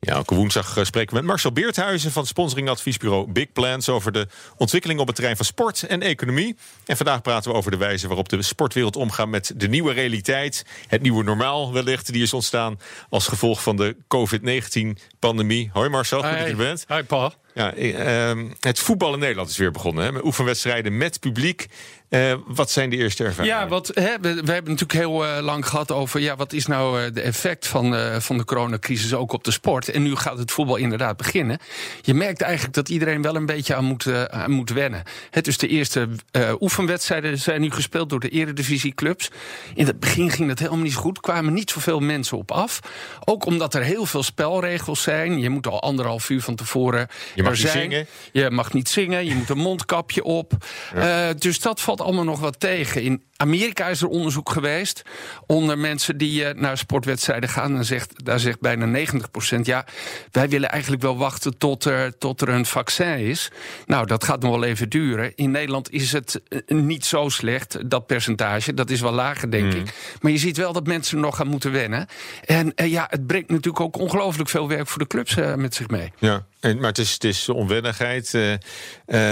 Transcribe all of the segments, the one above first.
Ja, elke woensdag eh, spreken we met Marcel Beerthuizen van sponsoringadviesbureau Big Plans over de ontwikkeling op het terrein van sport en economie. En vandaag praten we over de wijze waarop de sportwereld omgaat met de nieuwe realiteit. Het nieuwe normaal wellicht, die is ontstaan als gevolg van de COVID-19-pandemie. Hoi Marcel, goed dat je er bent. Hi Paul. Ja, eh, ehm, het voetbal in Nederland is weer begonnen. Hè, met oefenwedstrijden met publiek. Eh, wat zijn de eerste ervaringen? Ja, wat, hè, we, we hebben natuurlijk heel eh, lang gehad over... Ja, wat is nou eh, de effect van, van de coronacrisis ook op de sport. En nu gaat het voetbal inderdaad beginnen. Je merkt eigenlijk dat iedereen wel een beetje aan moet, aan moet wennen. Het dus de eerste oefenwedstrijden zijn nu gespeeld door de eredivisieclubs. In het begin ging dat helemaal niet zo goed. kwamen niet zoveel mensen op af. Ook omdat er heel veel spelregels zijn. Je moet al anderhalf uur van tevoren Je mag er niet zijn. zingen. Je mag niet zingen, je moet een mondkapje op. Dus dat valt allemaal nog wat tegen. In Amerika is er onderzoek geweest onder mensen die eh, naar sportwedstrijden gaan. En zegt, daar zegt bijna 90% ja, wij willen eigenlijk wel wachten tot er, tot er een vaccin is. Nou, dat gaat nog wel even duren. In Nederland is het eh, niet zo slecht, dat percentage. Dat is wel lager, denk ik. Maar je ziet wel dat mensen nog gaan moeten wennen. En eh, ja, het brengt natuurlijk ook ongelooflijk veel werk voor de clubs met zich mee. Ja, en, maar het is, het is onwennigheid. eh,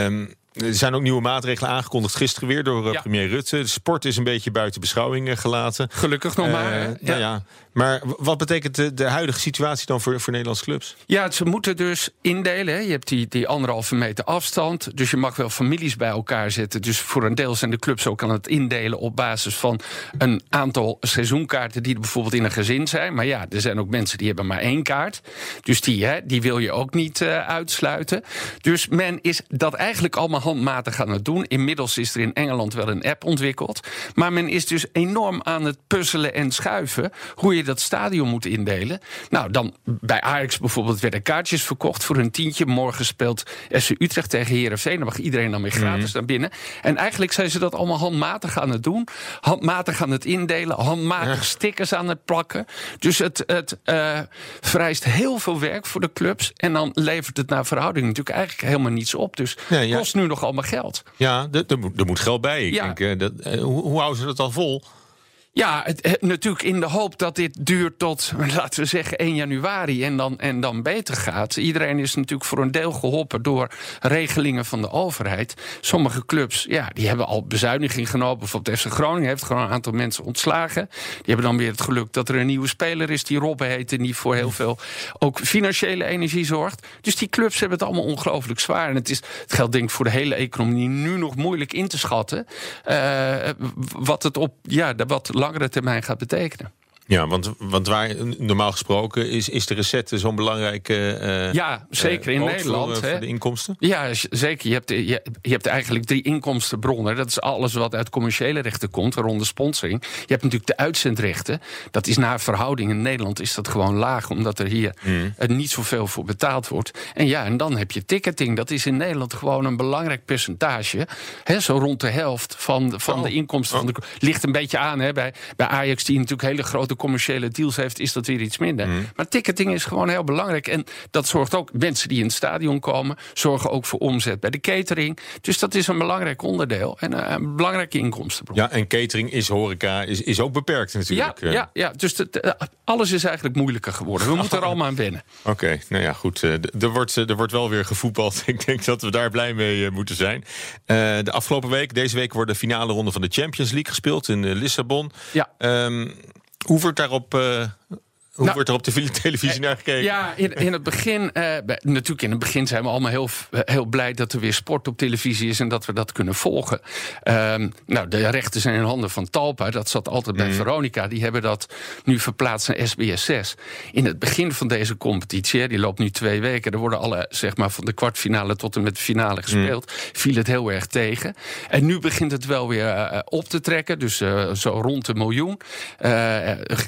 ehm, er zijn ook nieuwe maatregelen aangekondigd gisteren weer door eh, Ja. premier Rutte. De sport is een beetje buiten beschouwing eh, gelaten. Gelukkig nog maar. Eh, hè? nou ja. Maar w- wat betekent de, de huidige situatie dan voor, voor Nederlandse clubs? Ja, ze moeten dus indelen. Hè. Je hebt die, die anderhalve meter afstand. Dus je mag wel families bij elkaar zetten. Dus voor een deel zijn de clubs ook aan het indelen op basis van een aantal seizoenkaarten die er bijvoorbeeld in een gezin zijn. Maar ja, er zijn ook mensen die hebben maar één kaart. Dus die, hè, die wil je ook niet uitsluiten. Dus men is dat eigenlijk allemaal handmatig aan het doen. Inmiddels is er in Engeland wel een app ontwikkeld. Maar men is dus enorm aan het puzzelen en schuiven hoe je dat stadion moet indelen. Nou, dan bij Ajax bijvoorbeeld werden kaartjes verkocht voor een tientje. Morgen speelt SC Utrecht tegen Herenveen. Dan mag iedereen dan weer gratis naar binnen. En eigenlijk zijn ze dat allemaal handmatig aan het doen. Handmatig aan het indelen. Handmatig stickers aan het plakken. Dus het, het eh, vereist heel veel werk voor de clubs. En dan levert het naar verhouding natuurlijk eigenlijk helemaal niets op. Dus Ja, ja. kost nu nog allemaal geld. Ja, er- er moet, er moet geld bij. Ik Ja. denk, eh, dat, eh, hoe, hoe houden ze dat dan vol? Ja, het, natuurlijk in de hoop dat dit duurt tot, laten we zeggen, 1 januari en dan, en dan beter gaat. Iedereen is natuurlijk voor een deel geholpen door regelingen van de overheid. Sommige clubs, ja, die hebben al bezuiniging genomen. Bijvoorbeeld FC Groningen heeft gewoon een aantal mensen ontslagen. Die hebben dan weer het geluk dat er een nieuwe speler is die Robben heet... en die voor heel veel ook financiële energie zorgt. Dus die clubs hebben het allemaal ongelooflijk zwaar. En het, is, het geldt denk ik voor de hele economie nu nog moeilijk in te schatten... eh, wat het op ja, wat langere termijn gaat betekenen. Ja, want, want waar normaal gesproken is, is de recette zo'n belangrijke. eh, Ja, zeker in eh, Nederland, Voor, de inkomsten. Ja, zeker. Je hebt, je, je hebt eigenlijk drie inkomstenbronnen. Dat is alles wat uit commerciële rechten komt, waaronder sponsoring. Je hebt natuurlijk de uitzendrechten. Dat is naar verhouding. In Nederland is dat gewoon laag, omdat er hier eh, niet zoveel voor betaald wordt. En ja, en dan heb je ticketing. Dat is in Nederland gewoon een belangrijk percentage. Hè, zo rond de helft van, de- van Oh. de inkomsten. Van de, ligt een beetje aan. Hè, bij, bij Ajax, die natuurlijk hele grote commerciële deals heeft, is dat weer iets minder. Maar ticketing is gewoon heel belangrijk. En dat zorgt ook, mensen die in het stadion komen, zorgen ook voor omzet bij de catering. Dus dat is een belangrijk onderdeel en eh, een belangrijke inkomstenbron. Ja, en catering is horeca, is, is ook beperkt Ja, natuurlijk. eh. ja, ja, dus alles is eigenlijk moeilijker geworden. We moeten er allemaal aan wennen. Oké, nou ja, goed. eh, Er wordt, er wordt wel weer gevoetbald. Ik denk dat we daar blij mee moeten zijn. De afgelopen week, deze week, wordt de finale ronde van de Champions League gespeeld in Lissabon. Ja. Ehm, hoe wordt daarop, eh, hoe Nou, wordt er op de tele- televisie naar gekeken? Ja, in, in het begin, eh, bij- natuurlijk in het begin zijn we allemaal heel, eh, heel blij dat er weer sport op televisie is en dat we dat kunnen volgen. Ehm, nou, de rechten zijn in handen van Talpa, dat zat altijd bij Veronica. Die hebben dat nu verplaatst naar SBS 6. In het begin van deze competitie, die loopt nu twee weken, er worden alle, zeg maar, van de kwartfinale tot en met de finale gespeeld, viel het heel erg tegen. En nu begint het wel weer eh, op te trekken, dus zo rond een miljoen.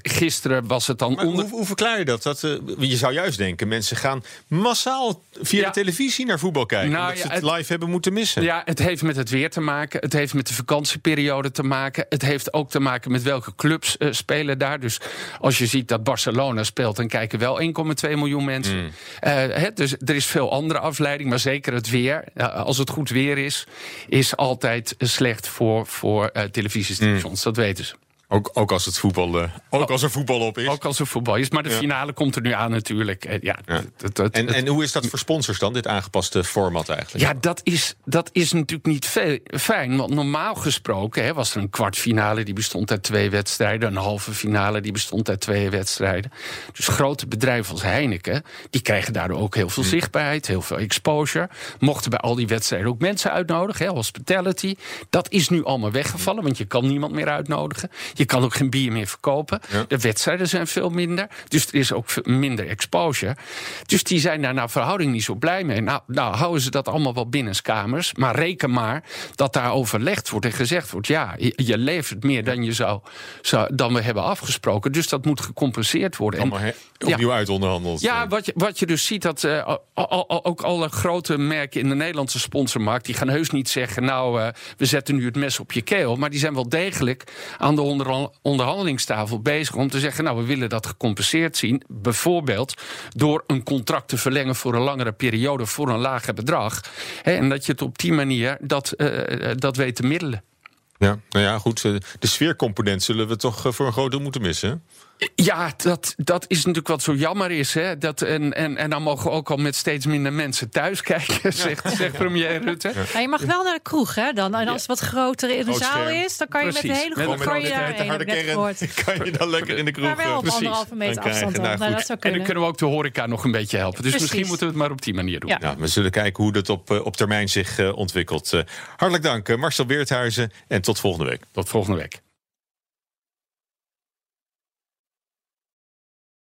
Gisteren was het dan Maar hoe hoe, hoe verklaar je dat? dat uh, je zou juist denken, mensen gaan massaal via de televisie naar voetbal kijken. Nou, omdat ze het, live hebben moeten missen. Ja, het heeft met het weer te maken. Het heeft met de vakantieperiode te maken. Het heeft ook te maken met welke clubs uh, spelen daar. Dus als je ziet dat Barcelona speelt, dan kijken wel 1,2 miljoen mensen. Mm. Uh, dus er is veel andere afleiding, maar zeker het weer. als het goed weer is, is altijd slecht voor, voor televisiestations. Mm. Dat weten ze. Ook, ook als het voetbal, uh, ook als er voetbal op is. Ook als er voetbal is. Maar de finale komt er nu aan natuurlijk. Eh, ja, ja. en, en hoe is dat voor sponsors dan, dit aangepaste format eigenlijk? Ja, dat is, dat is natuurlijk niet fijn. Want normaal gesproken hè, was er een kwartfinale die bestond uit twee wedstrijden. Een halve finale die bestond uit twee wedstrijden. Dus grote bedrijven als Heineken, die krijgen daardoor ook heel veel hm. zichtbaarheid, heel veel exposure. Mochten bij al die wedstrijden ook mensen uitnodigen, hè, hospitality. Dat is nu allemaal weggevallen, want je kan niemand meer uitnodigen. Je kan ook geen bier meer verkopen. De wedstrijden zijn veel minder. Dus er is ook minder exposure. Dus die zijn daar naar verhouding niet zo blij mee. Nou, nou houden ze dat allemaal wel binnenskamers. Maar reken maar dat daar overlegd wordt en gezegd wordt... ja, je, levert meer dan, je zou, zou, dan we hebben afgesproken. Dus dat moet gecompenseerd worden. Allemaal opnieuw ja, uitonderhandeld. Ja, wat je, wat je dus ziet, dat uh, ook alle grote merken in de Nederlandse sponsormarkt... die gaan heus niet zeggen, nou, uh, we zetten nu het mes op je keel. Maar die zijn wel degelijk aan de onder onderhandelingstafel bezig om te zeggen: Nou, we willen dat gecompenseerd zien. Bijvoorbeeld door een contract te verlengen voor een langere periode voor een lager bedrag. en dat je het op die manier dat, uh, dat weet te middelen. Ja, nou ja, goed. De sfeercomponent zullen we toch voor een groot deel moeten missen. Ja, dat, dat is natuurlijk wat zo jammer is. Hè? Dat, en, en, en dan mogen we ook al met steeds minder mensen thuis kijken, zegt, zegt premier Rutte. Ja. je mag wel naar de kroeg, hè? Dan. En als het wat groter in de zaal is, dan kan je met de hele groep kan je daar harde kern, kan je dan lekker in de kroeg. Maar wel op Precies. anderhalve meter afstand. Nou, nou, dat zou En dan kunnen we ook de horeca nog een beetje helpen. Dus misschien moeten we het maar op die manier doen. Ja. we zullen kijken hoe dat op, eh, op termijn zich uh, ontwikkelt. Uh, hartelijk dank, Marcel Beerthuizen. En tot volgende week. Tot volgende week.